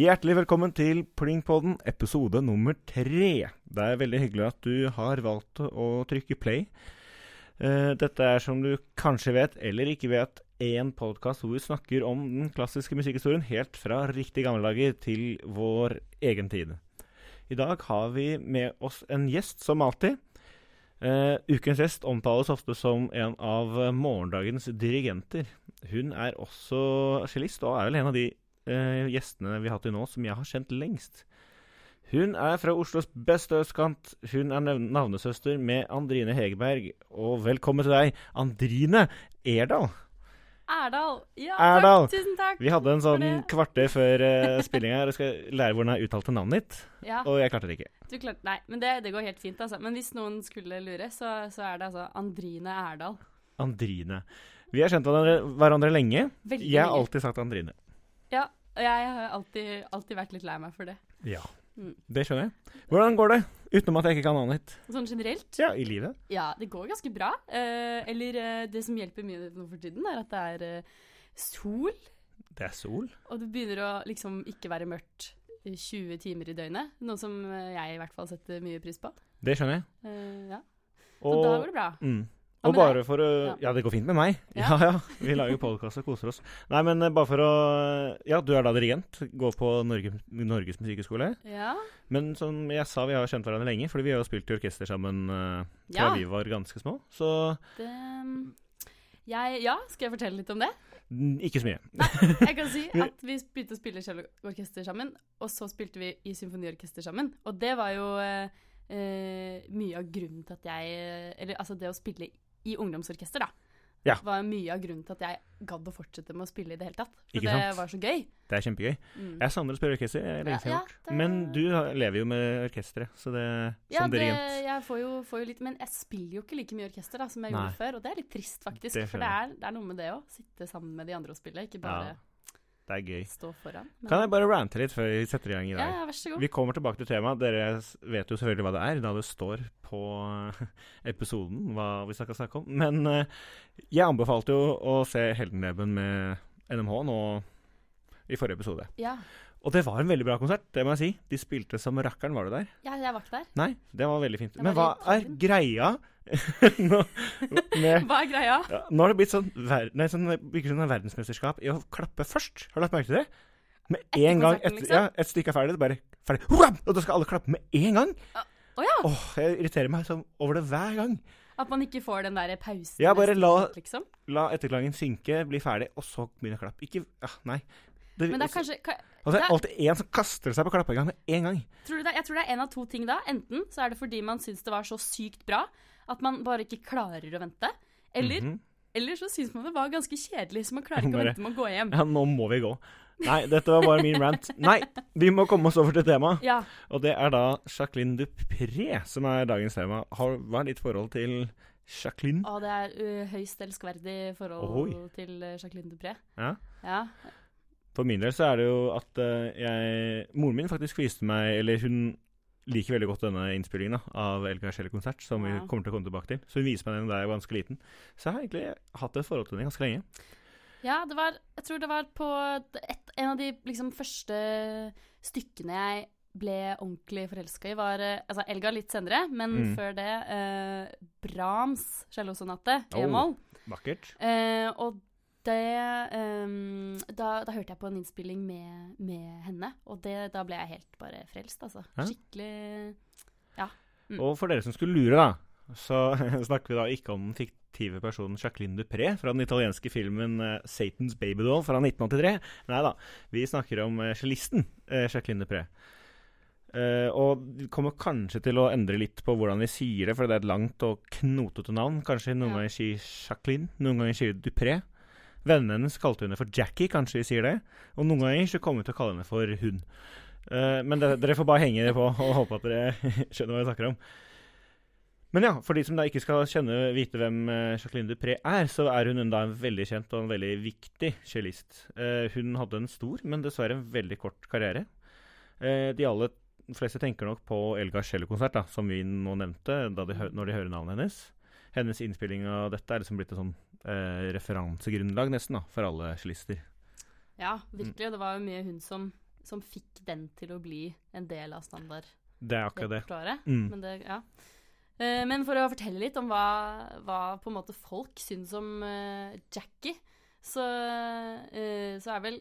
Hjertelig velkommen til Plingpodden, episode nummer tre. Det er veldig hyggelig at du har valgt å trykke play. Eh, dette er, som du kanskje vet, eller ikke vet, en podkast hvor vi snakker om den klassiske musikkhistorien helt fra riktig gamle dager til vår egen tid. I dag har vi med oss en gjest, som alltid. Uh, ukens gjest omtales ofte som en av morgendagens dirigenter. Hun er også cellist, og er vel en av de uh, gjestene vi har hatt til nå som jeg har kjent lengst. Hun er fra Oslos beste østkant. Hun er navnesøster med Andrine Hegerberg. Og velkommen til deg, Andrine Erdal. Erdal. Ja, Erdal. takk. Tusen takk. Vi hadde en sånn kvarter før uh, spillinga. Jeg skal lære hvordan jeg uttalte navnet ditt, Ja, og jeg klarte det ikke. du klarte Nei, men det, det går helt fint, altså. Men hvis noen skulle lure, så, så er det altså Andrine Erdal. Andrine. Vi har kjent hverandre, hverandre lenge. Veldig Jeg har alltid sagt Andrine. Ja, og jeg har alltid, alltid vært litt lei meg for det. Ja. Mm. Det skjønner jeg. Hvordan går det? Utenom at jeg ikke kan annet? Sånn generelt. Ja, i livet. Ja, det går ganske bra. Eh, eller eh, det som hjelper mye nå for tiden, er at det er eh, sol, Det er sol. og det begynner å liksom ikke være mørkt i 20 timer i døgnet. Noe som eh, jeg i hvert fall setter mye pris på. Det skjønner jeg. Eh, ja. Så Og, da går det bra. mm. Og bare for å Ja. Ja, det går fint med meg. Ja, Ja. ja. Vi lager podkast og koser oss. Nei, men eh, bare for å Ja, du er da dirigent. Går på Norge, Norges musikkhøgskole. Ja. Men som jeg sa, vi har kjent hverandre lenge, fordi vi har jo spilt i orkester sammen uh, fra vi var ganske små. Så Det, jeg, ja, skal jeg fortelle litt om det? ikke så mye. Jeg kan si at vi begynte å spille celloorkester sammen, og så spilte vi i symfoniorkester sammen. Og det var jo uh, mye av grunnen til at jeg Eller altså det å spille i ungdomsorkester, da. Ja. Var mye av grunnen til at jeg gadd å fortsette med å spille i det hele tatt. For det var så gøy. Det er kjempegøy. Mm. Jeg savner å spille orkester. Er lenge Ja, ja, det- Men du lever jo med orkesteret, så det Ja, som dirigent. dirigent. jeg får jo, får jo litt Men jeg spiller jo ikke like mye orkester da, som jeg Nei. gjorde før, og det er litt trist, faktisk. Det for det er, det er noe med det å sitte sammen med de andre og spille, ikke bare Ja, det er gøy. stå foran. Men- Kan jeg bare rante litt før vi setter i gang i dag? ja, vær så god. Vi kommer tilbake til temaet. Dere vet jo selvfølgelig hva det er, da det står på episoden hva vi skal snakke om. Men eh, jeg anbefalte jo å se Heldenleben med NMH nå i forrige episode. Ja. Og det var en veldig bra konsert, det må jeg si. De spilte som rakkeren, var du der? ja, jeg var ikke der. Nei, det var veldig fint. Var Men hva er greia nå, med Hva er greia? ja, Nå har det blitt sånn, ver nei, sånn, virker verdensmesterskap i å klappe først. Har du lagt merke til det? Med Etter en gang etter, liksom? ja, et stykke er ferdig, det er bare ferdig. Hurra! Og da skal alle klappe med en gang. Å ja! Åh, jeg irriterer meg sånn over det hver gang. At man ikke får den der pausen. Ja, bare la- liksom. La etterklangen synke, bli ferdig, og så begynne å klappe. Ikke ja, Nei. Det, Men det er kanskje ka- altså, det er- alltid en som kaster seg på klappinga med en gang. tror du det, Jeg tror det er en av to ting da. Enten så er det fordi man syns det var så sykt bra at man bare ikke klarer å vente. Eller, Mhm. eller så syns man det var ganske kjedelig, så man klarer ikke å vente med å gå hjem. Ja, nå må vi gå. Nei, dette var bare min rant. Nei, vi må komme oss over til temaet. Ja. Og det er da Jacqueline Dupré som er dagens tema. Har, hva er ditt forhold til Jacqueline? Å, det er uh, høyst elskverdig forhold Oi. til uh, Jacqueline Dupré. Ja. Ja. For min del så er det jo at eh, jeg Moren min faktisk viste meg Eller hun liker veldig godt denne innspillingen da, av Elgar Scheller-konsert, som vi kommer til å komme tilbake til. Så hun viser meg den da jeg var ganske liten. Så jeg har egentlig hatt et forhold til den ganske lenge. Ja, det var Jeg tror det var på et, en av de liksom første stykkene jeg ble ordentlig forelska i, var eh, Altså Elga litt senere, men Mm. før det eh, Brahms cellosonate, Oh. e-moll. Vakkert. Eh, og det um, da, da hørte jeg på en innspilling med, med henne, og det, da ble jeg helt bare frelst, altså. Hæ? Skikkelig Mm. Og for dere som skulle lure, da, så snakker vi da ikke om den fiktive personen Jacqueline Dupré fra den italienske filmen uh, 'Satan's Babydoll' fra 1983. Nei da, vi snakker om uh, cellisten eh, Jacqueline Dupré. Uh, og vi kommer kanskje til å endre litt på hvordan vi sier det, for det er et langt og knotete navn. Kanskje noen Ja. ganger sier Jacqueline, noen ganger sier Dupré. Vennene hennes kalte henne for Jackie, kanskje vi sier det. Og noen ganger så kommer vi til å kalle henne for hun. Uh, men det, dere får bare henge dere på og håpe at dere skjønner hva jeg snakker om. Men ja, for de som da ikke skal kjenne vite hvem eh, Jacqueline Dupré er, så er hun da en veldig kjent og en veldig viktig cellist. Uh, hun hadde en stor, men dessverre en veldig kort karriere. Uh, de aller fleste tenker nok på Elgars Scheller-konsert, som vi nå nevnte, de, når de hører navnet hennes. Hennes innspilling av dette er liksom blitt et sånn eh, referansegrunnlag nesten da, for alle cellister. Ja, virkelig. Og det var jo mye hun som, som fikk den til å bli en del av standard Det er akkurat det. Mm. Men det, ja. Eh, Men for å fortelle litt om hva, hva på en måte folk syns om eh, Jackie, så, eh, så er vel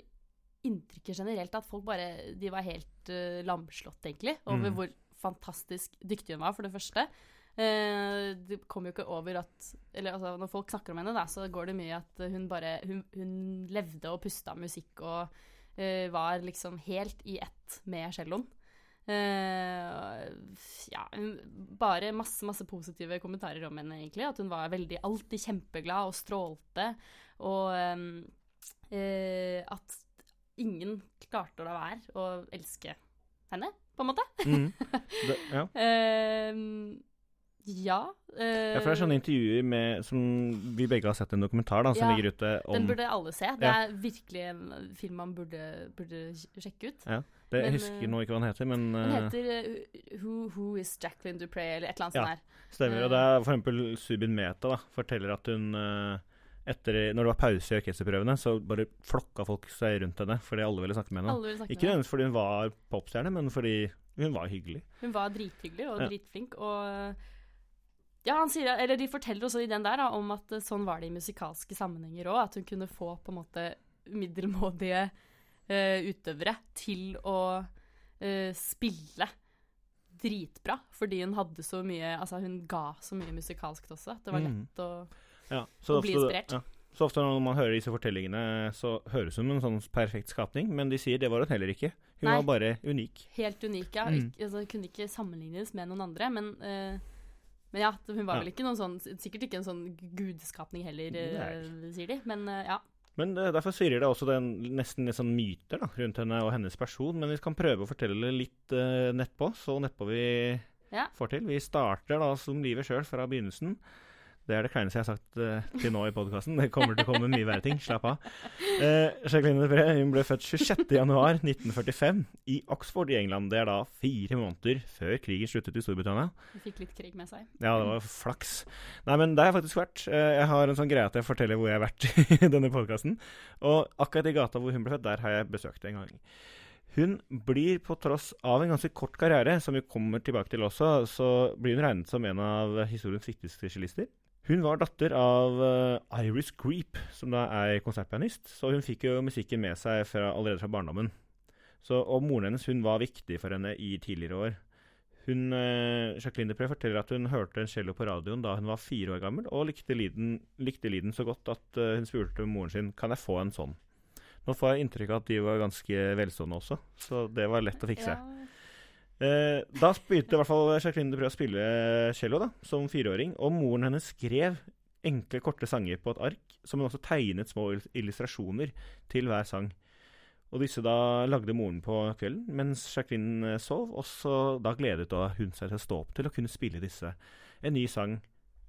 inntrykket generelt at folk bare De var helt eh, lamslått, egentlig, over Mm. hvor fantastisk dyktig hun var, for det første. Eh, det kommer jo ikke over at Eller altså, når folk snakker om henne, da, så går det mye at hun bare Hun, hun levde og pusta musikk og eh, var liksom helt i ett med celloen. Eh, ja, bare masse, masse positive kommentarer om henne, egentlig. At hun var veldig alltid kjempeglad og strålte. Og ehm, eh, at ingen klarte å la være å elske henne, på en måte. Mm. det ja. Ehm, ja. eh, ja, for det er sånne intervjuer med, som vi begge har sett en dokumentar da, som Ja, ligger ute om Den burde alle se. Det er virkelig en film man burde, burde sjekke ut. ja, det, Jeg men, husker eh, nå ikke hva den heter, men Den eh, heter uh, Who, Who is Jacqueline Dupree, eller et eller annet Ja. sånt der. stemmer. Og det er for eksempel Subin Meta da, forteller at hun eh, etter, Når det var pause i orkesterprøvene, så bare flokka folk seg rundt henne fordi alle ville snakke med henne. Snakke Ikke nødvendigvis fordi hun var popstjerne, men fordi hun var hyggelig. Hun var drithyggelig og dritflink, og ja, han sier, eller de forteller også i den der da, om at eh, sånn var det i musikalske sammenhenger òg, at hun kunne få på en måte middelmådige uh, utøvere til å uh, spille dritbra, fordi hun hadde så mye Altså, hun ga så mye musikalskt også. at Det var Mm. lett å Ja, så ofte, bli inspirert. Ja. Så ofte når man hører disse fortellingene, så høres hun som en sånn perfekt skapning, men de sier det var hun heller ikke. Hun Nei. var bare unik. Helt unik, ja. Mm. Ikke, altså, kunne ikke sammenlignes med noen andre, men eh, men ja, hun var vel ikke noen sånn Sikkert ikke en sånn gudskapning heller, Nei. sier de. Men eh, ja. Men derfor svirrer det også den, nesten litt sånn myter da, rundt henne og hennes person. Men vi kan prøve å fortelle litt uh, nettpå, så nettpå vi Ja. får til. Vi starter da som livet sjøl fra begynnelsen. Det er det kleineste jeg har sagt eh, til nå i podkasten. Det kommer til å komme mye verre ting. Slapp av. Uh, Jacqueline Depré ble født 26.1.1945 i Oxford i England. Det er da fire måneder før krigen sluttet i Storbritannia. Hun fikk litt krig med seg. Ja, det var flaks. Nei, men det har jeg faktisk vært. Uh, Jeg har en sånn greie at jeg forteller hvor jeg har vært i denne podkasten. Og akkurat i gata hvor hun ble født, der har jeg besøkt en gang. Hun blir, på tross av en ganske kort karriere, som vi kommer tilbake til også, så blir hun regnet som en av historiens viktigste cellister. Hun var datter av uh, Iris Creep, som da er konsertpianist, så hun fikk jo musikken med seg fra, allerede fra barndommen. Så, og moren hennes hun var viktig for henne i tidligere år. Hun, uh, Jacqueline Depré forteller at hun hørte en cello på radioen da hun var fire år gammel, og likte lyden, så godt at uh, hun spurte moren sin kan jeg få en sånn. Nå får jeg inntrykk av at de var ganske velstående også, så det var lett å fikse. Ja, Eh, da begynte i hvert fall Jacqueline Dupré å spille cello da, som fireåring, og moren hennes skrev enkle, korte sanger på et ark, som hun også tegnet små illustrasjoner til hver sang. Og disse da lagde moren på kvelden mens Jacqueline sov, og så da gledet da hun seg til å stå opp til å kunne spille disse. En ny sang,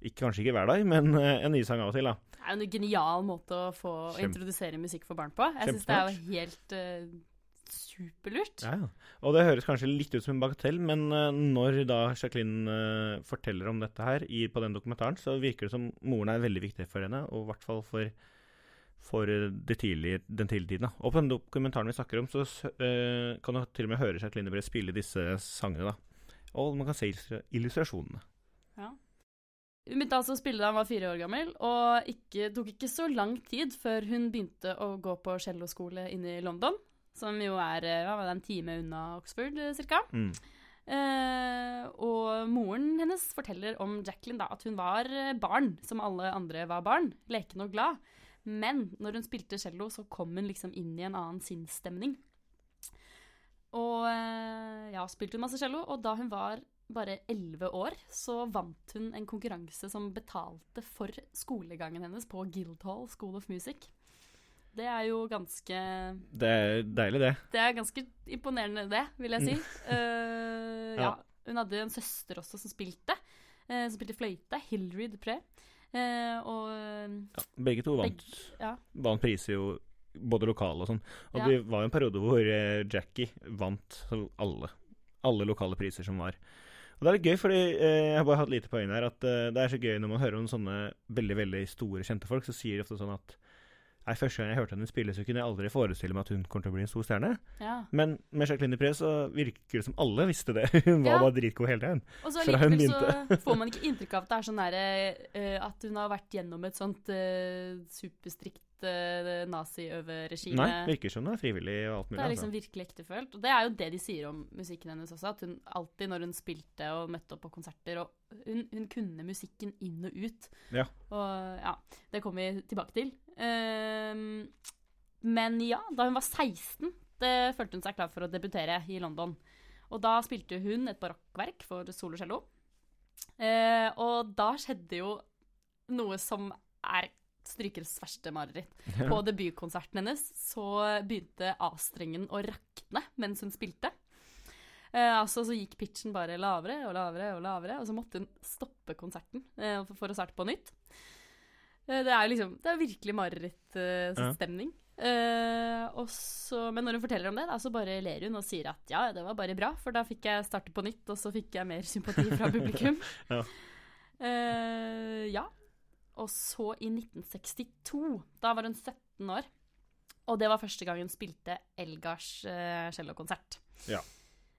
ikke, kanskje ikke hver dag, men eh, en ny sang av og til, da. Det er jo en genial måte å få å introdusere musikk for barn på. Jeg syns det er jo helt eh, superlurt. Ja, ja. Og det høres kanskje litt ut som en bagatell, men eh, når da Jacqueline eh, forteller om dette her i, på den dokumentaren, så virker det som moren er veldig viktig for henne, og i hvert fall for, for det tidlige, den tidlige tiden. da. Og på den dokumentaren vi snakker om, så uh, kan du til og med høre Jacqueline Debré spille disse sangene. da. Og man kan se illustrasjonene. illustrasjonene. Hun begynte altså å spille da hun var fire år gammel, og ikke, tok ikke så lang tid før hun begynte å gå på celloskole inne i London, som jo er eh, en time unna Oxford, eh, cirka. Mm. Eh, og moren hennes forteller om Jacqueline da, at hun var eh, barn, som alle andre var barn, leken og glad. Men når hun spilte cello, så kom hun liksom inn i en annen sinnsstemning. Og ja, spilte hun masse cello, og da hun var bare elleve år, så vant hun en konkurranse som betalte for skolegangen hennes på Guildhall School of Music. Det er jo ganske Det er deilig, det. det er ganske imponerende, det, vil jeg si. Uh, ja. Ja. Hun hadde en søster også som spilte, Uh, som spilte fløyte. Hilary Dupré. Uh, og Ja, begge to vant, ja. vant priser jo både lokale og sånn. Og det var jo en periode hvor Jackie vant alle, alle lokale priser som var. Og det er litt gøy, fordi eh, jeg har bare hatt lite poeng her, at eh, det er så gøy når man hører om sånne veldig veldig store, kjente folk, så sier de ofte sånn at Nei, Første gang jeg hørte henne spille, så kunne jeg aldri forestille meg at hun kommer til å bli en stor stjerne. Ja. Men med Jacqueline Dupré så virker det som alle visste det. Hun var Ja. bare dritgod hele tiden. Og så hun likevel så får man ikke inntrykk av at det er sånn derre uh, At hun har vært gjennom et sånt uh, superstrikt uh, naziøverregime. Nei, virker som det er frivillig og alt mulig. Det er liksom virkelig ektefølt. Og det er jo det de sier om musikken hennes også. At hun alltid når hun spilte og møtte opp på konserter og Hun, hun kunne musikken inn og ut. Ja. Og ja, det kommer vi tilbake til. Ehm, men ja, da hun var 16, det følte hun seg klar for å debutere i London. Og da spilte hun et barokkverk for solocello. Eh, og da skjedde jo noe som er strykers verste mareritt. På debutkonserten hennes så begynte A-strengen å rakne mens hun spilte. Eh, altså Så gikk pitchen bare lavere og lavere, og lavere, og så måtte hun stoppe konserten eh, for å starte på nytt. Eh, det er jo liksom, det er virkelig marerittstemning. Eh, og men når hun forteller om det, da, så bare ler hun og sier at ja, det var bare bra, for da fikk jeg starte på nytt, og så fikk jeg mer sympati fra publikum. Ja. Uh, ja. Og så i 1962, da var hun 17 år, og det var første gang hun spilte Elgars uh, cellokonsert. Ja.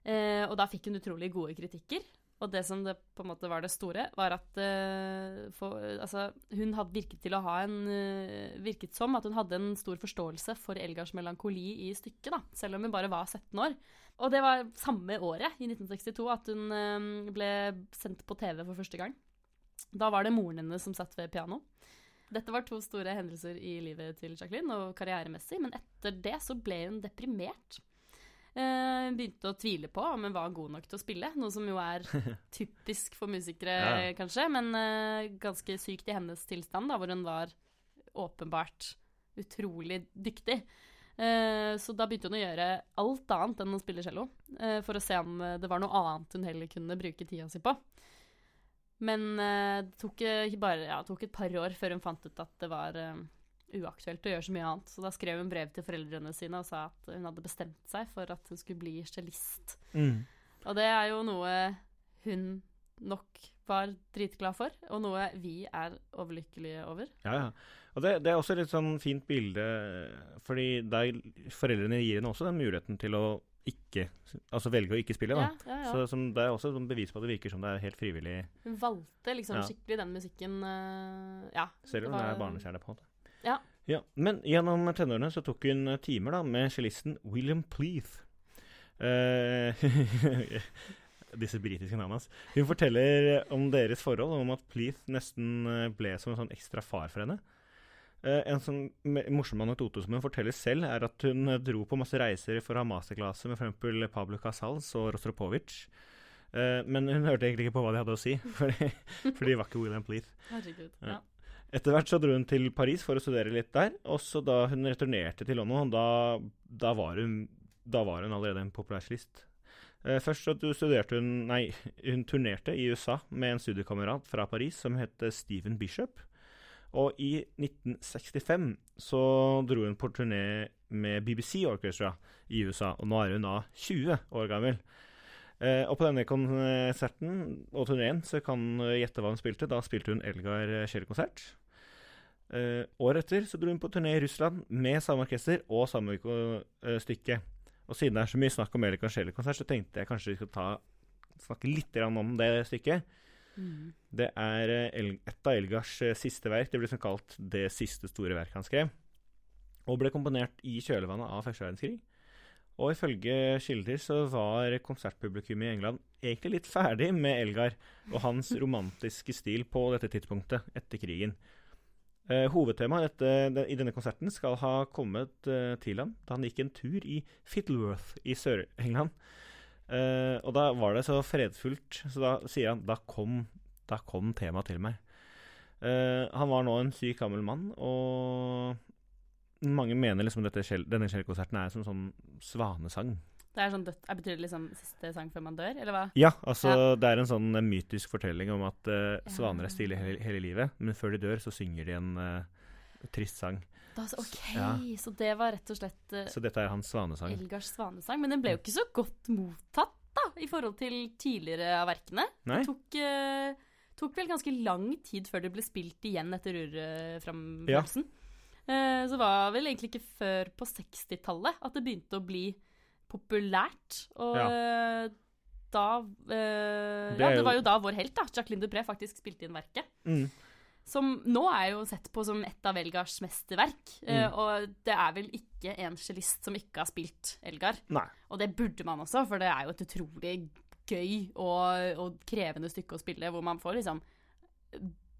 Eh, og da fikk hun utrolig gode kritikker. Og det som det på en måte var det store, var at uh, for, altså, hun hadde virket til å ha en uh, Virket som at hun hadde en stor forståelse for Elgars melankoli i stykket, da, selv om hun bare var 17 år. Og det var samme året, i 1962, at hun uh, ble sendt på TV for første gang. Da var det moren hennes som satt ved piano. Dette var to store hendelser i livet til Jacqueline, og karrieremessig, men etter det så ble hun deprimert. Eh, begynte å tvile på om hun var god nok til å spille, noe som jo er typisk for musikere, Ja. kanskje, men eh, ganske sykt i hennes tilstand, da, hvor hun var åpenbart utrolig dyktig. Eh, så da begynte hun å gjøre alt annet enn å spille cello, for å se om det var noe annet hun heller kunne bruke tida si på. Men det tok, bare, ja, det tok et par år før hun fant ut at det var uaktuelt å gjøre så mye annet. Så da skrev hun brev til foreldrene sine og sa at hun hadde bestemt seg for at hun skulle bli cellist. Mm. Og det er jo noe hun nok var dritglad for, og noe vi er overlykkelige over. Ja, ja. Og det, det er også et litt sånn fint bilde, fordi der foreldrene gir henne også den muligheten til å ikke Altså velge å ikke spille, da. Ja, ja, ja. Så som, det er også et bevis på at det virker som det er helt frivillig, Hun valgte liksom skikkelig den musikken eh, Ja. selv om Det det var- er barnestjerne, på en måte. Ja. Ja, Men gjennom tenårene så tok hun eh, timer da med cellisten William Pleath. Eh, disse britiske navnene hans. Hun forteller om deres forhold, om at Pleath nesten eh, ble som en sånn ekstra far for henne. Uh, en sånn morsom anekdote som hun forteller selv, er at hun dro på masse reiser for å ha masterklasse med f.eks. Pablo Casals og Rostropovic. Uh, men hun hørte egentlig ikke på hva de hadde å si, fordi de var ikke William Pleath. Herregud. Ja. Ja. Etter hvert så dro hun til Paris for å studere litt der, og så da hun returnerte til London, da, da, var, hun, da var hun allerede en populær cellist. Eh, først så studerte hun Nei, hun turnerte i USA med en studiekamerat fra Paris som het Stephen Bishop. Og i 1965 så dro hun på turné med BBC Orchestra i USA, og nå er hun da 20 år gammel. Eh, og på denne konserten og turneen så kan du gjette hva hun spilte. Da spilte hun Elgar Kjell-konsert. Eh, året etter så dro hun på turné i Russland med samme orkester og samme stykke. Og siden det er så mye snakk om Elikon Kjell-konsert, så tenkte jeg kanskje vi skulle ta, snakke litt om det stykket. Mm. Det er eh, et av Elgars eh, siste verk. Det blir liksom kalt det siste store verket han skrev. Og ble komponert i kjølvannet av første verdenskrig. Og ifølge kilder så var konsertpublikummet i England egentlig litt ferdig med Elgar og hans romantiske stil på dette tidspunktet etter krigen. Eh, hovedtemaet i denne konserten skal ha kommet eh, til ham da han gikk en tur i Fittleworth i Sør-England. Eh, og da var det så fredfullt, så da sier han da kom, kom temaet til meg. Eh, han var nå en syk gammel mann, og mange mener liksom dette, denne Shell-konserten er som sånn svanesang. Det er sånn dødt, er Betyr det liksom siste sang før man dør, eller hva? Ja, altså det er en sånn eh, mytisk fortelling om at uh, svaner er stille hele, hele livet, men før de dør så synger de en uh, trist sang. Da, så- OK, Ja. så det var rett og slett uh, Så dette er hans svanesang. Elgars svanesang. Men den ble jo ikke så godt mottatt, da, i forhold til tidligere av verkene. Nei? Det tok, tok vel ganske lang tid før det ble spilt igjen etter urframførelsen. Eh, så var vel egentlig ikke før på 60-tallet at det begynte å bli populært. Og ja. da eh, Det Ja, det var jo da vår helt, da, Jacqueline Dupré, faktisk spilte inn verket. Mm. Som nå er jo sett på som et av Elgars mesterverk. eh, Mm. og det er vel ikke en cellist som ikke har spilt Elgar. Nei. Og det burde man også, for det er jo et utrolig gøy og, og krevende stykke å spille, hvor man får liksom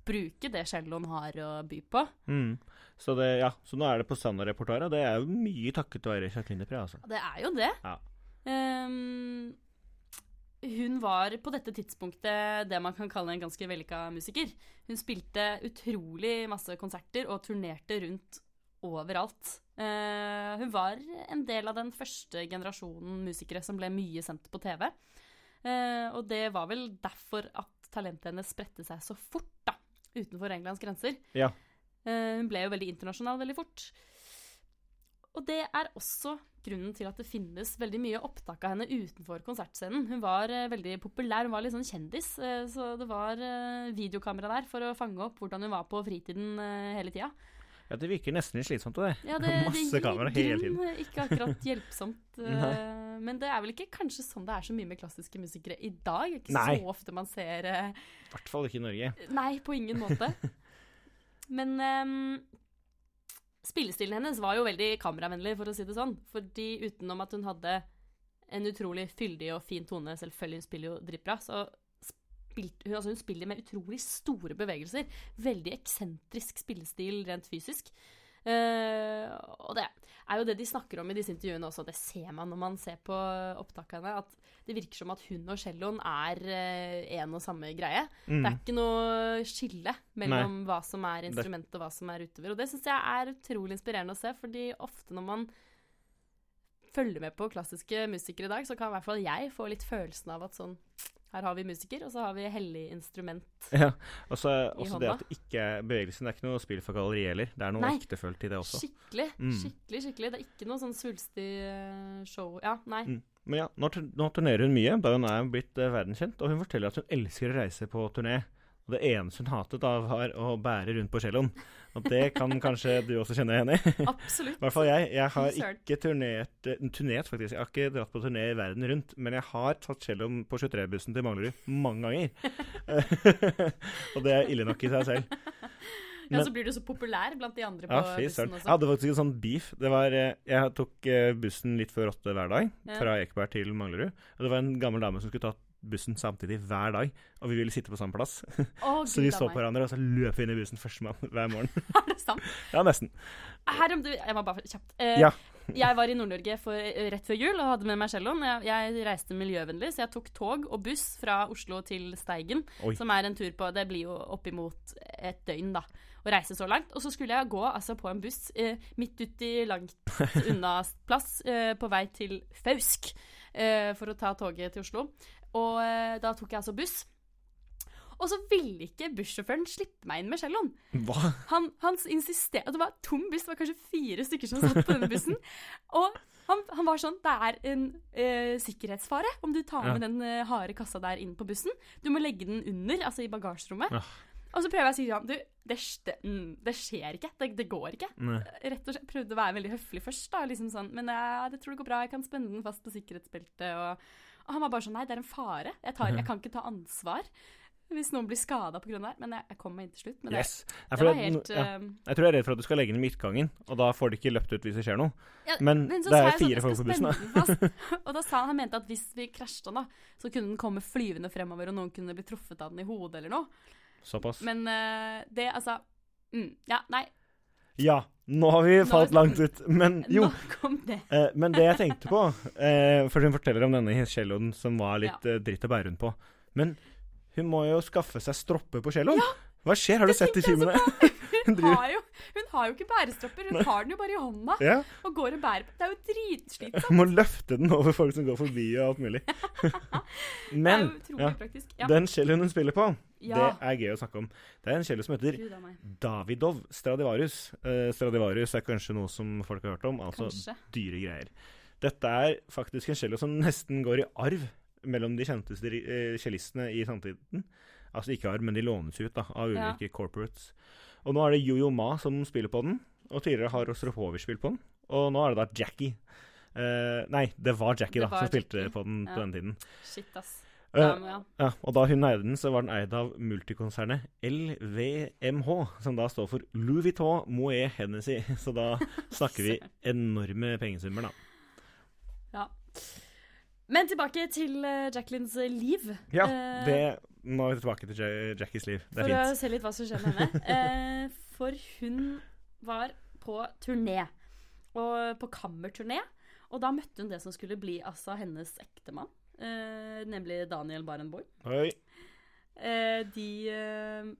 bruke det celloen har å by på. Mm. Så, det, ja, så nå er det på standardrepertoaret, og det er jo mye takket være Jacqueline Depré, altså. Det er jo det. Ja. Um, hun var på dette tidspunktet det man kan kalle en ganske vellykka musiker. Hun spilte utrolig masse konserter og turnerte rundt overalt. Uh, hun var en del av den første generasjonen musikere som ble mye sendt på TV. Uh, og det var vel derfor at talentet hennes spredte seg så fort da, utenfor Englands grenser. Ja. Eh, hun ble jo veldig internasjonal veldig fort. Og det er også grunnen til at det finnes veldig mye opptak av henne utenfor konsertscenen. Hun var eh, veldig populær, hun var litt sånn kjendis, eh, så det var videokamera der for å fange opp hvordan hun var på fritiden hele tida. ja, det virker nesten litt slitsomt, det. Ja, det, Masse kamera hele tiden. Ikke akkurat hjelpsomt. Eh, men det er vel ikke kanskje sånn det er så mye med klassiske musikere i dag? Ikke Nei. så ofte man ser I I hvert fall ikke i Norge. Nei, på ingen måte. Men um, spillestilen hennes var jo veldig kameravennlig, for å si det sånn. Fordi utenom at hun hadde en utrolig fyldig og fin tone, selvfølgelig hun spiller jo dritbra, så spilte hun, altså hun spiller med utrolig store bevegelser. Veldig eksentrisk spillestil rent fysisk. Eh, og det er jo det de snakker om i disse intervjuene også, det ser man når man ser på opptakene, at det virker som at hun og celloen er eh, en og samme greie. Mm. Det er ikke noe skille mellom hva som er instrumentet og hva som er utover. Og det syns jeg er utrolig inspirerende å se, fordi ofte når man følger med på klassiske musikere i dag, så kan i hvert fall jeg få litt følelsen av at sånn Her har vi musiker, og så har vi hellig instrument. Ja, og så I også det at ikke bevegelsen. Det er ikke noe spill for galleri heller. Det er noe ektefølt i det også. Skikkelig, Mm. skikkelig, skikkelig. Det er ikke noe sånn svulstig eh, show. Ja, nei. Mm. Men ja, nå, nå turnerer hun mye, da hun er blitt uh, verdenskjent, og hun forteller at hun elsker å reise på turné. Og det eneste hun hatet da, var å bære rundt på celloen. Og det kan kanskje du også kjenne henne i. Absolutt. I hvert fall jeg. Jeg har ikke turnert, turnert, faktisk. Jeg har ikke dratt på turné i verden rundt, men jeg har tatt celloen på 23-bussen til Manglerud mange ganger. og det er ille nok i seg selv. Ja, så blir du så populær blant de andre på Ja, bussen også. Jeg hadde faktisk en sånn beef. Det var, eh, jeg tok eh, bussen litt før åtte hver dag, fra Ekeberg til Manglerud. Og det var en gammel dame som skulle ta bussen samtidig hver dag, og vi ville sitte på samme plass. Oh, Så vi så på hverandre, og så løp vi inn i bussen førstemann hver morgen. Er det sant? ja, nesten. Her om du Jeg var bare kjapt. Eh, Ja. Jeg var i Nord-Norge eh, rett før jul og hadde med meg celloen. Jeg, jeg reiste miljøvennlig, så jeg tok tog og buss fra Oslo til Steigen. Oi. Som er en tur på Det blir jo oppimot et døgn, da. Å reise så langt. Og så skulle jeg gå altså, på en buss eh, midt uti langt unna plass eh, på vei til Fausk eh, for å ta toget til Oslo. Og eh, da tok jeg altså buss. Og så ville ikke bussjåføren slippe meg inn med celloen. Hva? Han, han insisterte Det var tom buss, det var kanskje fire stykker som satt på denne bussen. Og han, han var sånn Det er en uh, sikkerhetsfare om du tar Ja. med den uh, harde kassa der inn på bussen. Du må legge den under, altså i bagasjerommet. Ja. Og så prøver jeg å si til han Du, det, mm, det skjer ikke. Det, det går ikke. Nei. Rett og slett prøvde å være veldig høflig først, da. Liksom sånn, men jeg, jeg tror det går bra, jeg kan spenne den fast på sikkerhetsbeltet. Og, og han var bare sånn Nei, det er en fare. Jeg, tar, jeg kan ikke ta ansvar hvis noen blir skada pga. det her. Men jeg, jeg kom meg inn til slutt. Men Yes. det, det var helt ja. eh, Jeg tror jeg er redd for at du skal legge den i midtgangen, og da får du ikke løpt ut hvis det skjer noe. Ja, Men, men det er sånn, fire folk på bussen. Og da sa han han mente at hvis vi krasja den, da, så kunne den komme flyvende fremover, og noen kunne bli truffet av den i hodet eller noe. Såpass. Men uh, det, altså mm, Ja, nei. Ja, nå har vi Nå- falt langt ut. Men jo. Det. Eh, men det jeg tenkte på eh, For hun forteller om denne celloen som var litt eh, dritt å bære rundt på. Men hun må jo skaffe seg stropper på celloen. Hva skjer? Har du det sett de filmene? Hun har, jo, hun har jo ikke bærestropper, hun har den jo bare i hånda ja. og går og bærer på. Det er jo dritslitsomt. Må løfte den over folk som går forbi og alt mulig. Det Men ja. Ja. den celloen hun spiller på, Ja. det er gøy å snakke om. Det er en cello som heter. Davidov Stradivarius. Uh, Stradivarius er kanskje noe som folk har hørt om. Altså Kanskje. dyre greier. Dette er faktisk en cello som nesten går i arv mellom de kjenteste kjellistene cellistene i samtiden. Altså ikke arv, men de lånes ut da, av Ja. ulike corporates. Og nå er det Yo-Yo Ma som spiller på den. og tidligere har Rostropovitsj spilt på den. Og nå er det da Jackie. Uh, nei, det var Jackie Det da, var som spilte på den Ja. på den tiden. Shit, ass. Eh, Ja, ja. ja, og da hun eide den, så var den eid av multikonsernet LVMH, som da står for Louis Vuitton Moët Hennessy. Så da snakker vi enorme pengesummer, da. ja. Men tilbake til uh, Jacquelines eh, liv. Ja, Eh, det Nå er vi tilbake til Ja- Jackies liv. Det for er å se litt hva som skjer med henne. Eh, for hun var på turné, og på kammerturné. Og da møtte hun det som skulle bli altså hennes ektemann, eh, nemlig Daniel Barenboim. Oi. Eh, de eh,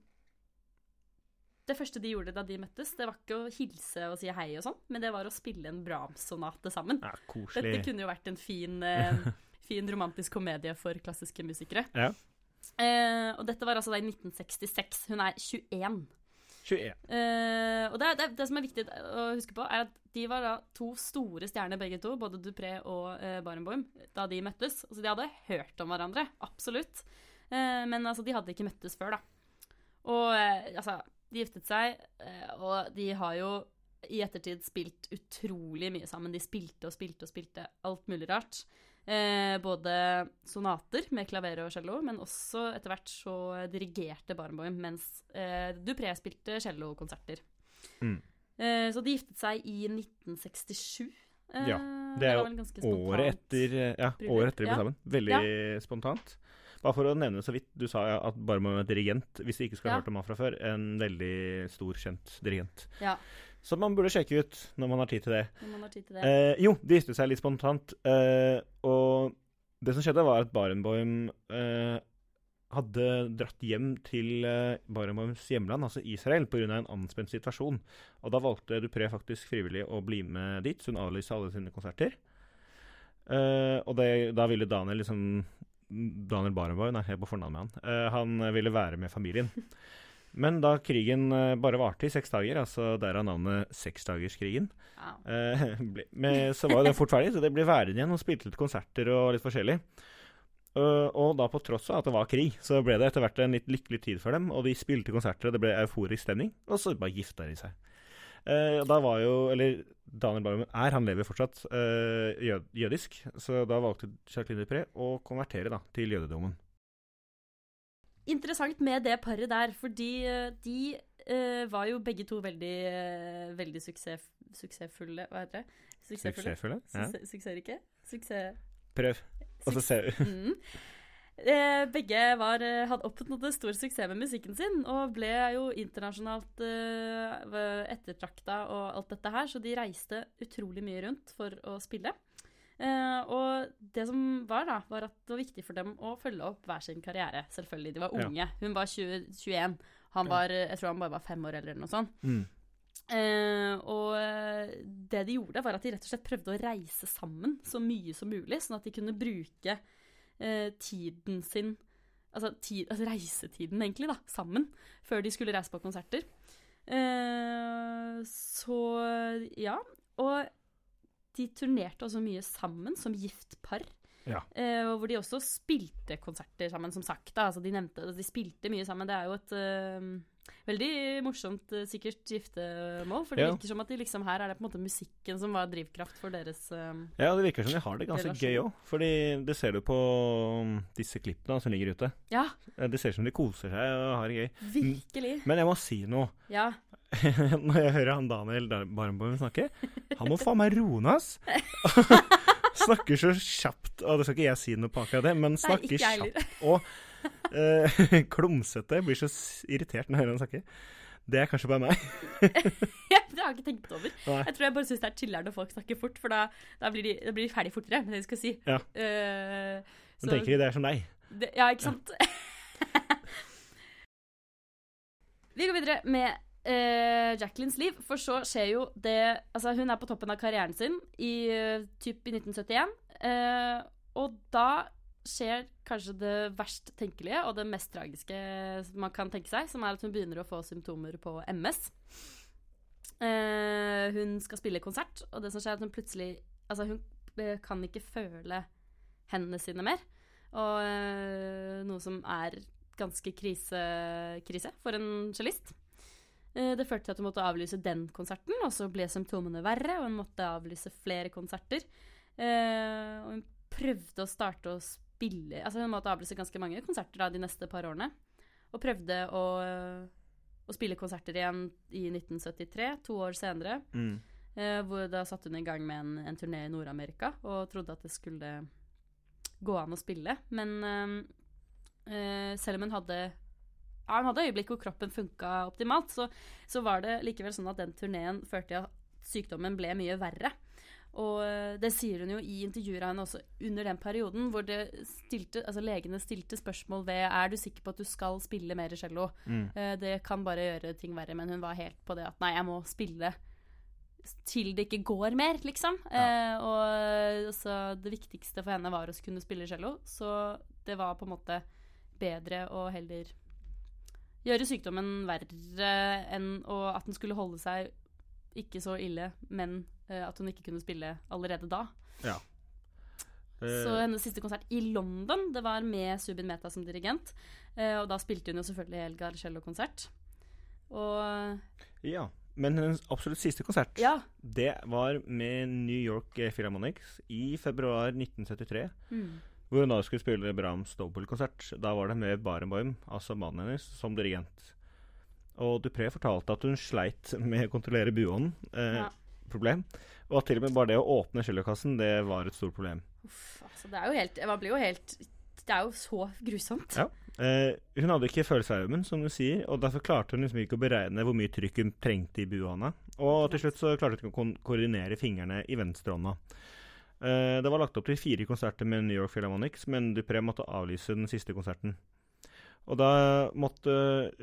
Det første de gjorde da de møttes, det var ikke å hilse og si hei og sånn, men det var å spille en Brahms-sonate sammen. Ja, Dette kunne jo vært en fin, eh, fin romantisk komedie for klassiske musikere. Ja. Uh, og dette var altså da i 1966. Hun er 21. 21. Uh, og det, det, det som er viktig å huske på, er at de var da to store stjerner begge to, både Dupré og eh, Barenboim, da de møttes. Altså de hadde hørt om hverandre, absolutt. Eh, men altså, de hadde ikke møttes før, da. Og eh, altså, de giftet seg, eh, og de har jo i ettertid spilt utrolig mye sammen. De spilte og spilte og spilte alt mulig rart. Eh, både sonater med klaver og cello, men også etter hvert så dirigerte Barenboim, mens eh, Dupré spilte cellokonserter. Mm. Eh, så de giftet seg i 1967. Eh, Ja, det er jo. Året etter, ja, året etter de ble Ja. sammen. Veldig spontant. Bare for å nevne så vidt, du sa ja at bare med dirigent, hvis du ikke skulle ha Ja. hørt om han fra før, en veldig stor, kjent dirigent. Ja, Så man burde sjekke ut når man har tid til det. når man har tid til det. Eh, jo, de giftet seg litt spontant. Eh, og det som skjedde, var at Barenboim eh, hadde dratt hjem til eh, Barenboims hjemland, altså Israel, pga. en anspent situasjon. Og da valgte Dupré faktisk frivillig å bli med dit, så hun avlyste alle sine konserter. Uh, og det, da ville Daniel liksom Daniel Barenboim, jeg er på fornavn med han. uh, han ville være med familien. Men da krigen bare varte i seks dager, altså derav navnet seksdagerskrigen. Eh, ble, med, så var jo det fort ferdig, så det ble værende igjen og spilte litt konserter og litt forskjellig. Eh, og da på tross av at det var krig, så ble det etter hvert en litt lykkelig tid for dem. Og de spilte konserter, det ble euforisk stemning, og så bare gifta de seg. Uh, da var jo, eller Daniel Barmen er, han lever fortsatt, uh, jød, jødisk, så da valgte Jacqueline Dupré å konvertere da, til jødedommen. Interessant med det paret der, fordi eh, de eh, var jo begge to veldig, eh, veldig suksess, suksessfulle Hva heter det? Suksessfulle? Suksessfulle? Ja. Suksessrike? Suksess... Prøv. Og så ser vi. Mm. Eh, begge var, eh, hadde oppnådd stor suksess med musikken sin, og ble jo internasjonalt eh, ettertrakta og alt dette her, så de reiste utrolig mye rundt for å spille. Eh, og det som var, da, var at det var viktig for dem å følge opp hver sin karriere. Selvfølgelig. De var Ja. unge. Hun var 20, 21. Han var, jeg tror han bare var fem år eller noe sånt. Mm. Eh, og eh, det de gjorde, var at de rett og slett prøvde å reise sammen så mye som mulig, sånn at de kunne bruke eh, tiden sin Altså, tid, altså reisetiden, egentlig, da, sammen, før de skulle reise på konserter. Eh, så ja. Og de turnerte også mye sammen som gift par. Ja. Eh, og hvor de også spilte konserter sammen, som sagt. Da. Altså, de nevnte De spilte mye sammen. Det er jo et eh, veldig morsomt, eh, sikkert, giftermål. For det Ja. virker som at de liksom her er det på en måte musikken som var drivkraft for deres eh, Ja, det virker som de har det ganske gøy òg. Fordi det ser du på um, disse klippene som ligger ute. Ja, Det ser ut som de koser seg og har det gøy. virkelig. Men jeg må si noe. Ja. Når jeg hører han Daniel Barenboim snakke Han må faen meg roe ned, ass! snakker så kjapt. Og det skal ikke jeg si noe på akkurat det, men snakker Nei, kjapt og klumsete. Jeg blir så irritert når jeg hører han snakke. Det er kanskje bare meg. Ja, det har jeg ikke tenkt over. Nei. Jeg tror jeg bare syns det er chiller'n når folk snakker fort, for da, da, blir de, da blir de ferdig fortere med det de skal si. Ja. Uh, Så Men tenker de det er som deg. det, ja, ikke sant? Vi går videre med uh, Jacquelines liv, for så skjer jo det Altså, hun er på toppen av karrieren sin i uh, typ i 1971, uh, og da skjer kanskje det verst tenkelige og det mest tragiske man kan tenke seg, som er at hun begynner å få symptomer på MS. Eh, hun skal spille konsert, og det som skjer, er at hun plutselig Altså, hun eh, kan ikke føle hendene sine mer. Og eh, noe som er ganske krise, krise for en cellist. Eh, det førte til at hun måtte avlyse den konserten, og så ble symptomene verre, og hun måtte avlyse flere konserter. Eh, og hun prøvde å starte å spille Altså hun måtte avlyse ganske mange konserter da, de neste par årene. Og prøvde å, å spille konserter igjen i 1973, to år senere. Mm. Eh, hvor da satte hun i gang med en, en turné i Nord-Amerika og trodde at det skulle gå an å spille. Men eh, eh, selv om hun hadde ja, hun hadde øyeblikk hvor kroppen funka optimalt, så, så, var det likevel sånn at den turneen førte til at sykdommen ble mye verre. Og eh, det sier hun jo i intervjuer av henne også under den perioden, hvor stilte, altså legene stilte spørsmål ved er du sikker på at du skal spille mer cello. Mm. Eh, det kan bare gjøre ting verre, men hun var helt på det at nei, jeg må spille til det ikke går mer, liksom. Ja. Eh, og så det viktigste for henne var å kunne spille cello, så det var på en måte bedre å heller gjøre sykdommen verre enn at den skulle holde seg ikke så ille, men at hun ikke kunne spille allerede da. Ja. Så hennes siste konsert i London, det var med Subin Meta som dirigent. Uh, og da spilte hun jo selvfølgelig Elgar cello-konsert. Og Ja. Men hennes absolutt siste konsert, ja. det var med New York Philharmonics i februar 1973. Mm. Hvor hun da skulle spille Brahms dobbeltkonsert. Da var det med Barenboim, altså mannen hennes, som dirigent. Og Dupré fortalte at hun sleit med å kontrollere buånden. Eh, ja. Problem. Og at til og med bare det å åpne cellokassen, det var et stort problem. Uff, altså det er jo helt Man blir jo helt Det er jo så grusomt. Ja. Eh, hun hadde ikke følelsesaumen, som du sier, og derfor klarte hun liksom ikke å beregne hvor mye trykk hun trengte i buhånda. Og til slutt så klarte hun ikke å koordinere fingrene i venstrehånda. Uh, det var lagt opp til fire konserter med New York Philharmonics, men Dupré måtte avlyse den siste konserten. Og da måtte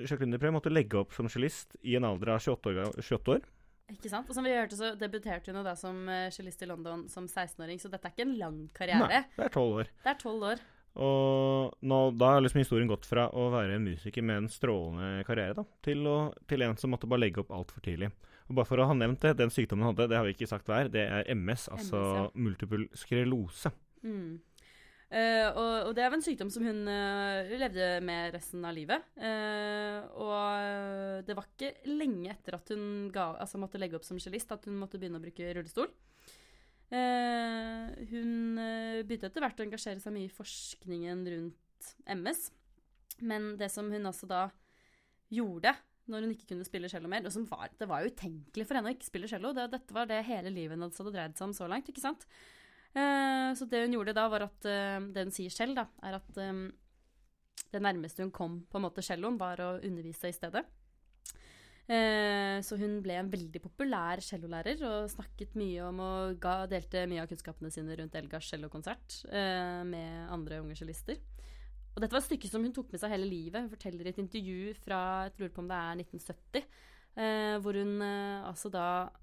Jacqueline Dupré måtte legge opp som cellist i en alder av 28 år. 28 år. Ikke sant? Og som vi hørte, så debuterte hun da som eh, cellist i London som 16-åring, så dette er ikke en lang karriere. Nei, det er 12 år. Det er 12 år. Og nå, da har liksom historien gått fra å være en musiker med en strålende karriere da, til, å, til en som måtte bare legge opp altfor tidlig. Og bare for å ha nevnt det, Den sykdommen hun hadde, det har vi ikke sagt hva er. Det er MS, altså MS, ja. multiple skrelose. Mm. Uh, og, og, det er en sykdom som hun uh, levde med resten av livet. Uh, og det var ikke lenge etter at hun ga, altså måtte legge opp som cellist, at hun måtte begynne å bruke rullestol. hun begynte etter hvert å engasjere seg mye i forskningen rundt MS. Men det som hun altså da gjorde, når hun ikke kunne spille cello mer. Og var, det var jo utenkelig for henne å ikke spille cello. Det, dette var det hele livet hennes hadde dreid seg om så langt. ikke sant? Uh, så det hun gjorde da, var at uh, Det hun sier selv, da, er at um, det nærmeste hun kom på en måte celloen, var å undervise i stedet. Så hun ble en veldig populær cellolærer og snakket mye om og ga, delte mye av kunnskapene sine rundt Elgars cellokonsert med andre unge cellister. Og dette var et stykke som hun tok med seg hele livet. Hun forteller i et intervju fra jeg tror på om det er 1970, eh, hvor hun eh, altså da eh,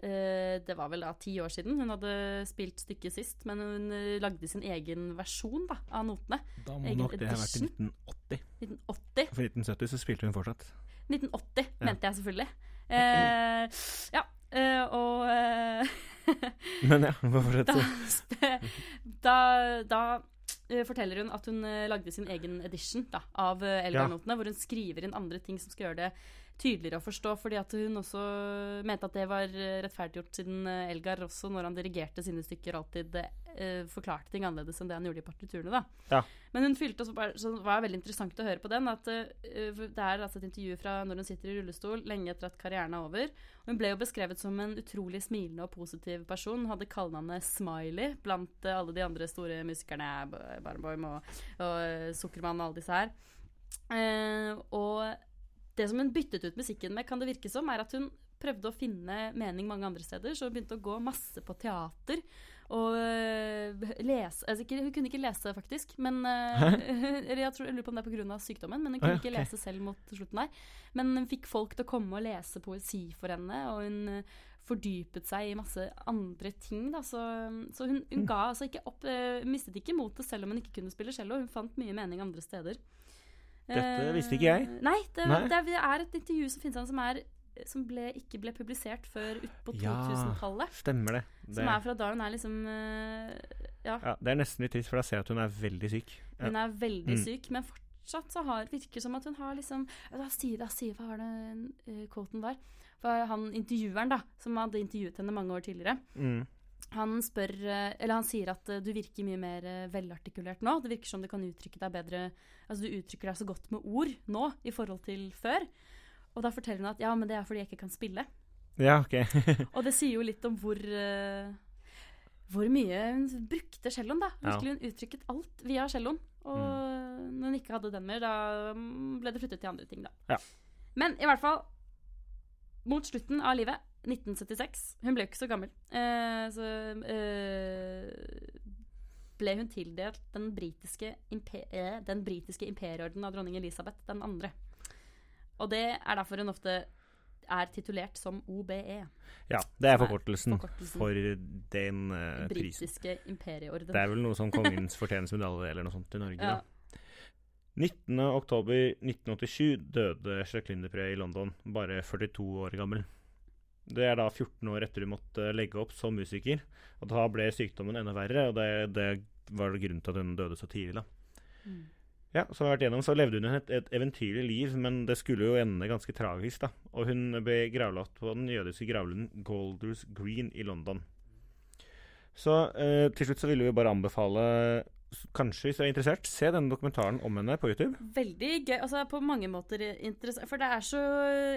Det var vel da ti år siden hun hadde spilt stykket sist, men hun eh, lagde sin egen versjon da, av notene. Da må nok det ha vært i 1980. 1980. For 1970 så spilte hun fortsatt. 1980, ja. mente jeg selvfølgelig. Eh, ja, eh, og Men ja, hva fortsett? Da, da, da Eh, forteller hun at hun lagde sin egen edition da, av Elgar-notene, ja. hvor hun skriver inn andre ting som skal gjøre det tydeligere å forstå. fordi at hun også mente at det var rettferdiggjort, siden uh, Elgar også, når han dirigerte sine stykker, alltid forklarte ting annerledes enn det han gjorde i partiturene. da. Ja. Men hun fylte også, bare, så det var veldig interessant å høre på den. at Det er altså et intervju fra når hun sitter i rullestol, lenge etter at karrieren er over. Hun ble jo beskrevet som en utrolig smilende og positiv person. Hun hadde kallenavnet Smiley blant alle de andre store musikerne. Barenboim og, og Sukkermann og alle disse her. Eh, og det som hun byttet ut musikken med, kan det virke som, er at hun prøvde å finne mening mange andre steder. Så hun begynte å gå masse på teater. Og øh, lese altså Hun kunne ikke lese, faktisk. Men øh, jeg, tror, jeg lurer på om det er pga. sykdommen, men hun kunne ikke lese selv mot slutten der. Men hun fikk folk til å komme og lese poesi for henne, og hun øh, fordypet seg i masse andre ting. Da. Så, så hun, hun, mm. ga altså ikke opp Mistet ikke motet selv om hun ikke kunne spille cello. Hun fant mye mening andre steder. Dette visste ikke jeg. Nei, det, Nei. det er et intervju som finnes som er som ble, ikke ble publisert før utpå 2000-tallet. Ja, stemmer det. det. Som er fra da hun er liksom uh, ja. ja. Det er nesten litt trist, for da ser jeg at hun er veldig syk. Ja. Hun er veldig mm. syk, men fortsatt så har, virker som at hun har liksom Da sier, da sier hva var det uh, quoten var? For han intervjueren, da, som hadde intervjuet henne mange år tidligere, Mm. Han spør eh, Eller han sier at eh, du virker mye mer eh, velartikulert nå. Det virker som du kan uttrykke deg bedre Altså du uttrykker deg så godt med ord nå i forhold til før. Og da forteller hun at ja, men det er fordi jeg ikke kan spille. Ja, ok. Og det sier jo litt om hvor hvor mye hun brukte celloen, da. Virkelig Hun uttrykket alt via celloen. Og når hun ikke hadde den mer, da mm, ble det flyttet til andre ting, da. Ja. Men i hvert fall, mot slutten av livet, 1976 Hun ble jo ikke så gammel. Eh, så eh, ble hun tildelt den britiske, imper eh, den britiske imperieorden av dronning Elisabeth den andre. Og det er derfor hun ofte er titulert som OBE. Ja, det er Som forkortelsen forkortelsen. for den prisen. britiske imperieorden. Det er vel noe sånn Kongens fortjenestemedalje eller noe sånt i Norge. Ja. da. 19.10.1987 døde Jacqueline Dupré i London, bare 42 år gammel. Det er da 14 år etter hun måtte legge opp som musiker. Og da ble sykdommen enda verre, og det, det var grunnen til at hun døde så tidlig. da. Mm. Ja, som vi har vært igjennom, så levde hun et, et eventyrlig liv, men det skulle jo ende ganske tragisk. da. Og hun ble gravlagt på den jødiske gravlunden Golders Green i London. Så eh, til slutt så ville vi bare anbefale, kanskje hvis du er interessert, se denne dokumentaren om henne på YouTube. Veldig gøy. Altså på mange måter interessant. For det er så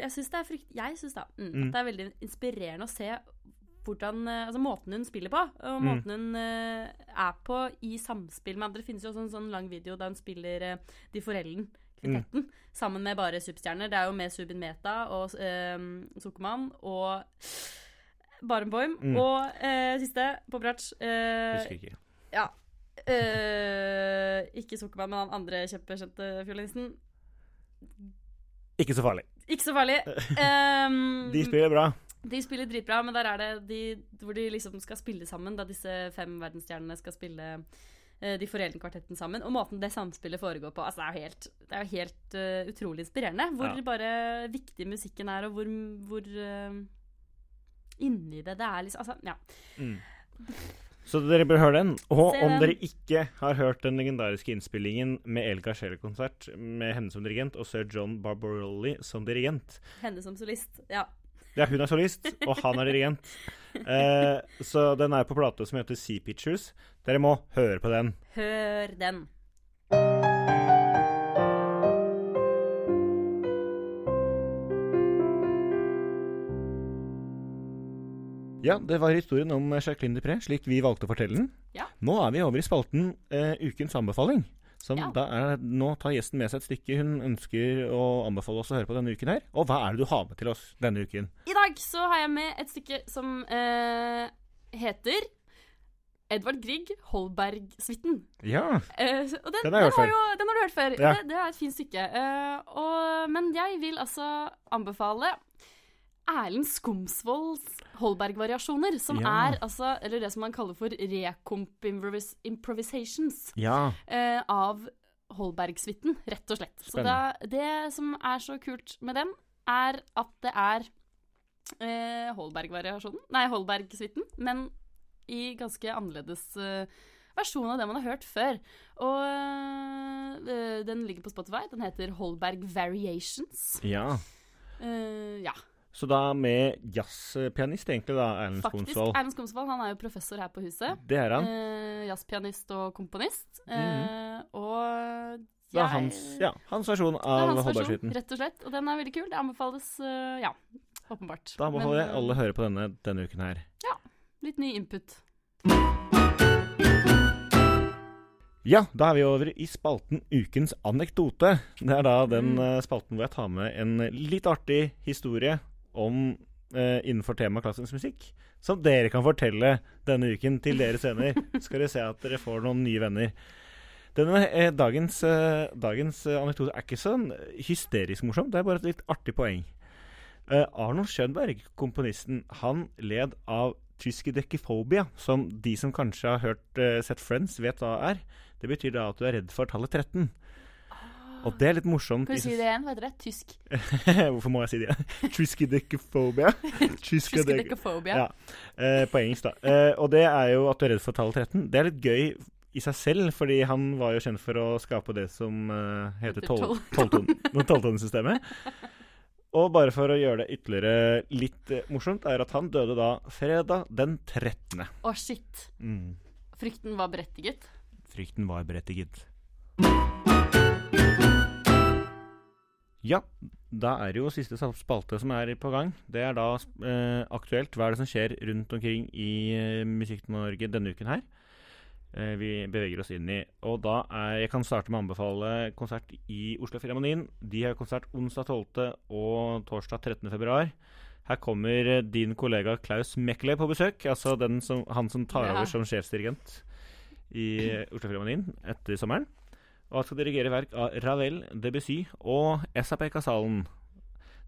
Jeg syns det er frykt... Jeg syns da mm, Mm. at det er veldig inspirerende å se hvordan eh, Altså måten hun spiller på, og Mm. måten hun uh, er på i samspill med andre. Det finnes jo også en sånn lang video der hun spiller uh, De foreldrene. Kvintetten, Mm. sammen med bare superstjerner. Det er jo med Subin Meta og uh, Sukkermann og Barenboim. Mm. Og siste, Poprac. eh, Husker ikke. ja. Eh, ikke Zuckerman, men han andre kjempekjente fiolinisten. Ikke så farlig. Ikke så farlig. Um, De spiller bra. de spiller dritbra, men der er det de, hvor de liksom skal spille sammen, da disse fem verdensstjernene skal spille eh, de forelende kvartetten sammen. Og måten det samspillet foregår på, altså det er jo helt, det er jo helt uh, utrolig inspirerende. Hvor Ja. bare viktig musikken er, og hvor, hvor inni det det er, liksom. Altså, ja. Mm. Så dere bør høre den. Og Se om den. dere ikke har hørt den legendariske innspillingen med Elga Scheller-konsert med henne som dirigent og sir John Barbarolli som dirigent Henne som solist. Ja. Ja, hun er solist, og han er dirigent. Eh, så den er på plate som heter Sea Pictures. Dere må høre på den. Hør den. Ja, det var historien om Jacqueline Dupré, slik vi valgte å fortelle den. Ja. Nå er vi over i spalten eh, Ukens anbefaling. Som Ja. er, nå tar gjesten med seg et stykke hun ønsker å anbefale oss å høre på denne uken her. Og hva er det du har med til oss denne uken? I dag så har jeg med et stykke som eh, heter Edvard Grieg, Holberg-suiten. Ja. Eh, og den, Den har den, har jo, den har du hørt før. Ja. Det, det er et fint stykke. Eh, og, men jeg vil altså anbefale Erlend Skomsvolds Holberg-variasjoner, som Ja. er altså Eller det som man kaller for rekomp improvisations, Ja. eh, av Holberg-suiten, rett og slett. Så det, det som er så kult med den, er at det er eh, Holberg-variasjonen Nei, Holberg-suiten, men i ganske annerledes eh, versjon av det man har hørt før. Og eh, den ligger på Spotify. Den heter Holberg Variations. ja. Eh, ja, Så da med jazzpianist, egentlig, da, Erlend faktisk. Erlend Skomsvold han er jo professor her på huset. Det er han. Eh, Jazzpianist og komponist. Eh, Og Det er hans, ja, hans versjon er av Holbergsuiten. rett og slett. Og den er veldig kul. Det anbefales, uh, ja, åpenbart. Da anbefaler eh, alle høre på denne denne uken her. Ja. Litt ny input. Ja, da er vi over i spalten Ukens anekdote. Det er da den Mm. eh, spalten hvor jeg tar med en litt artig historie om eh, innenfor temaet klassisk musikk. Som dere kan fortelle denne uken til deres venner. Skal dere se at dere får noen nye venner. Denne eh, dagens, eh, dagens eh, anekdote er ikke sånn hysterisk morsom. Det er bare et litt artig poeng. Eh, Arnold Schönberg, komponisten, han led av tyskidekifobia, som de som kanskje har hørt, eh, sett Friends, vet hva er. Det betyr da at du er redd for tallet 13. Og det er litt morsomt. Kan du si det igjen? Hva heter det? Tysk. Hvorfor må jeg si det? igjen? Tyskedek- Tyskedekofobia. Ja. Eh, på engelsk, da. Eh, og det er jo at du er redd for tallet 13. Det er litt gøy i seg selv, fordi han var jo kjent for å skape det som uh, heter Heter tol- tolv- tolvton- tolvtonesystemet. Og bare for å gjøre det ytterligere litt uh, morsomt, er at han døde da fredag den 13. Å, shit. Mm. Frykten var berettiget. Frykten var berettiget. Ja, da er det jo siste spalte som er på gang. Det er da eh, aktuelt. Hva er det som skjer rundt omkring i eh, Musikk-Norge denne uken her? Eh, vi beveger oss inn i. Og da er Jeg kan starte med å anbefale konsert i Oslo Filharmonien. De har konsert onsdag 12. og torsdag 13. februar. Her kommer eh, din kollega Klaus Mekle på besøk. Altså den som, han som tar over som sjefsdirigent i eh, Oslo Filharmonien etter sommeren. Og han skal dirigere verk av Ravel, Debussy og SAP Kasalen.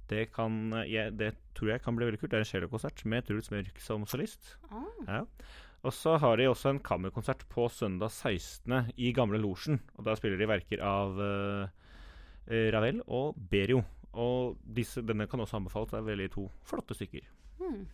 Det, kan, jeg, det tror jeg kan bli veldig kult. Det er en cellokonsert med Truls Mørk som solist. Ah. Ja. Og så har de også en kammerkonsert på søndag 16. i Gamle Losjen. Og da spiller de verker av uh, Ravel og Berio. Og disse, denne kan også anbefales. Det er veldig to flotte stykker. Hmm.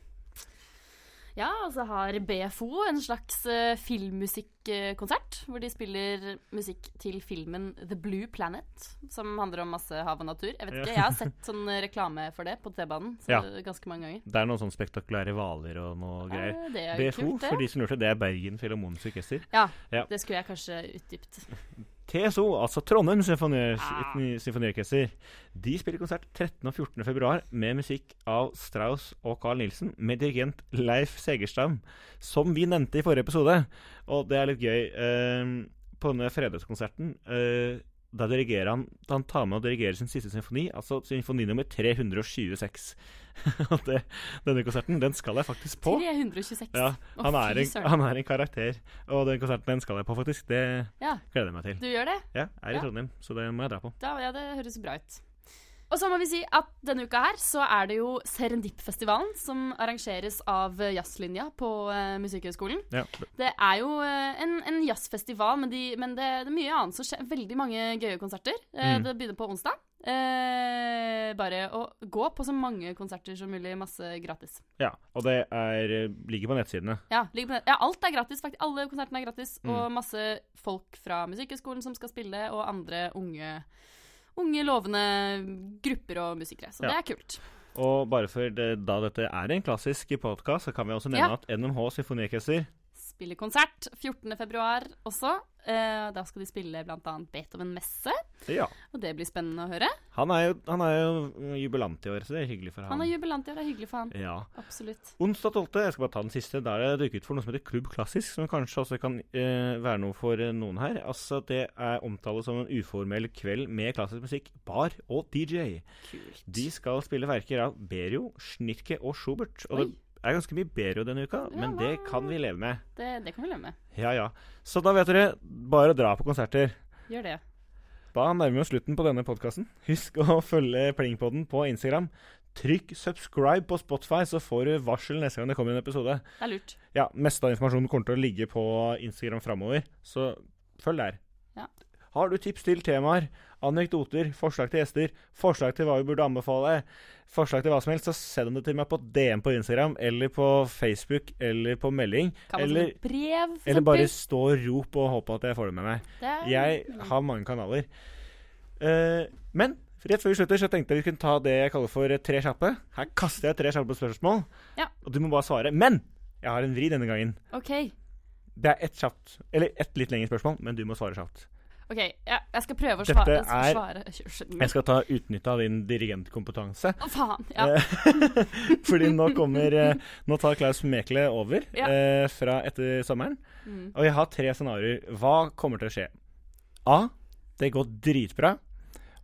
Ja, og så har BFO en slags uh, filmmusikkonsert, hvor de spiller musikk til filmen The Blue Planet, som handler om masse hav og natur. Jeg vet ikke, jeg har sett sånn reklame for det på T-banen Ja. ganske mange ganger. Det er noen sånne spektakulære hvaler og noe greier. Eh, det er BFO, kult, det. for de som lurte, det er Bergen Filharmoniske Orkester. Ja, Ja. det skulle jeg kanskje utdypt. TSO, altså Trondheim Ah. Symfoniorkester, de spiller konsert 13. og 14. februar med musikk av Strauss og Carl Nielsen med dirigent Leif Segerstam, som vi nevnte i forrige episode. Og det er litt gøy. eh, på denne fredagskonserten eh, da dirigerer han Han tar med og dirigerer sin siste symfoni, altså symfoni nummer 326. Og det, denne konserten, den skal jeg faktisk på. 326. Ja, han, er en, han er en karakter, og den konserten den skal jeg på, faktisk. Det Ja, gleder jeg meg til. du gjør det? Ja, jeg er i. Trondheim, så det må jeg dra på. Da, ja, det høres bra ut. Og så må vi si at denne uka her så er det jo Serendip-festivalen som arrangeres av Jazzlinja på uh, Musikkhøgskolen. Ja. Det er jo uh, en, en jazzfestival, men, de, men det, det er mye annet som skjer. Veldig mange gøye konserter. Uh, Mm. Det begynner på onsdag. Eh, bare å gå på så mange konserter som mulig. Masse gratis. ja, og det er, ligger på nettsidene. Ja, på nett. ja, alt er gratis, faktisk. Alle konsertene er gratis. Mm. Og masse folk fra Musikkhøgskolen som skal spille, og andre unge, unge lovende grupper og musikere. Så Ja. det er kult. Og bare for det, da dette er en klassisk podkast, så kan vi også nevne Ja. at NMH Symfoniorkester Spiller konsert 14. februar også. Eh, da skal de spille bl.a. Beethoven Messe, Ja. og det blir spennende å høre. Han er, jo, han er jo jubilant i år, så det er hyggelig for Han han. er jubilant i år, det er hyggelig for han. Ja. Absolutt. Onsdag 12. Jeg skal bare ta den siste. Der er det dukket for noe som heter Klubb Klassisk, som kanskje også kan eh, være noe for eh, noen her. Altså, Det er omtalt som en uformell kveld med klassisk musikk, bar og DJ. Kult. De skal spille verker av Berio, Schnitke og Schubert. Og Oi. det er ganske mye bedre denne uka, Ja, men det kan vi leve med. Det, det kan vi leve med. Ja, ja. Så da vet dere, bare dra på konserter. Gjør det. Da nærmer vi oss slutten på denne podkasten. Husk å følge Plingpodden på Instagram. Trykk 'subscribe' på Spotify, så får du varsel neste gang det kommer en episode. Det er lurt. Ja, Meste av informasjonen kommer til å ligge på Instagram framover, så følg der. Ja. Har du tips til temaer, anekdoter, forslag til gjester, forslag til hva vi burde anbefale, forslag til hva som helst, så send det til meg på DM på Instagram, eller på Facebook, eller på melding. Eller, brev, eller bare stå og rop og håpe at jeg får det med meg. Det er- Jeg har mange kanaler. Uh, men rett før vi slutter, så tenkte jeg vi kunne ta det jeg kaller for tre kjappe. Her kaster jeg tre kjappe spørsmål, Ja. og du må bare svare. Men jeg har en vri denne gangen. OK. Det er ett kjapt, eller ett litt lengre spørsmål, men du må svare kjapt. Ok, ja, Jeg skal prøve å Dette svare. er- Jeg skal ta utnytte av din dirigentkompetanse. Å, faen. Ja. Eh, Fordi nå kommer eh, Nå tar Klaus Mekle over Ja. eh, fra etter sommeren. Mm. Og jeg har tre scenarioer. Hva kommer til å skje? A. Det går dritbra.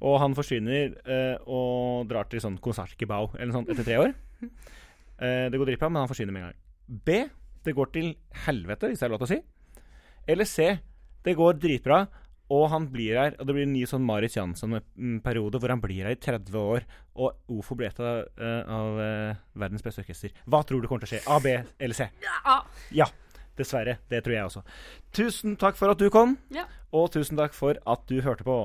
Og han forsvinner eh, og drar til sånn konsertgebau eller sånn etter tre år. Eh, det går dritbra, men han forsvinner med en gang. B. Det går til helvete, hvis det er lov til å si. Eller C. Det går dritbra, og han blir her. Og det blir en ny sånn Marit Jansson-periode hvor han blir her i 30 år. Og OFO blir et av, eh, av eh, verdens beste orkester. Hva tror du kommer til å skje? A, B eller C? Ah, Ja, dessverre. Det tror jeg også. Tusen takk for at du kom, ja. og tusen takk for at du hørte på.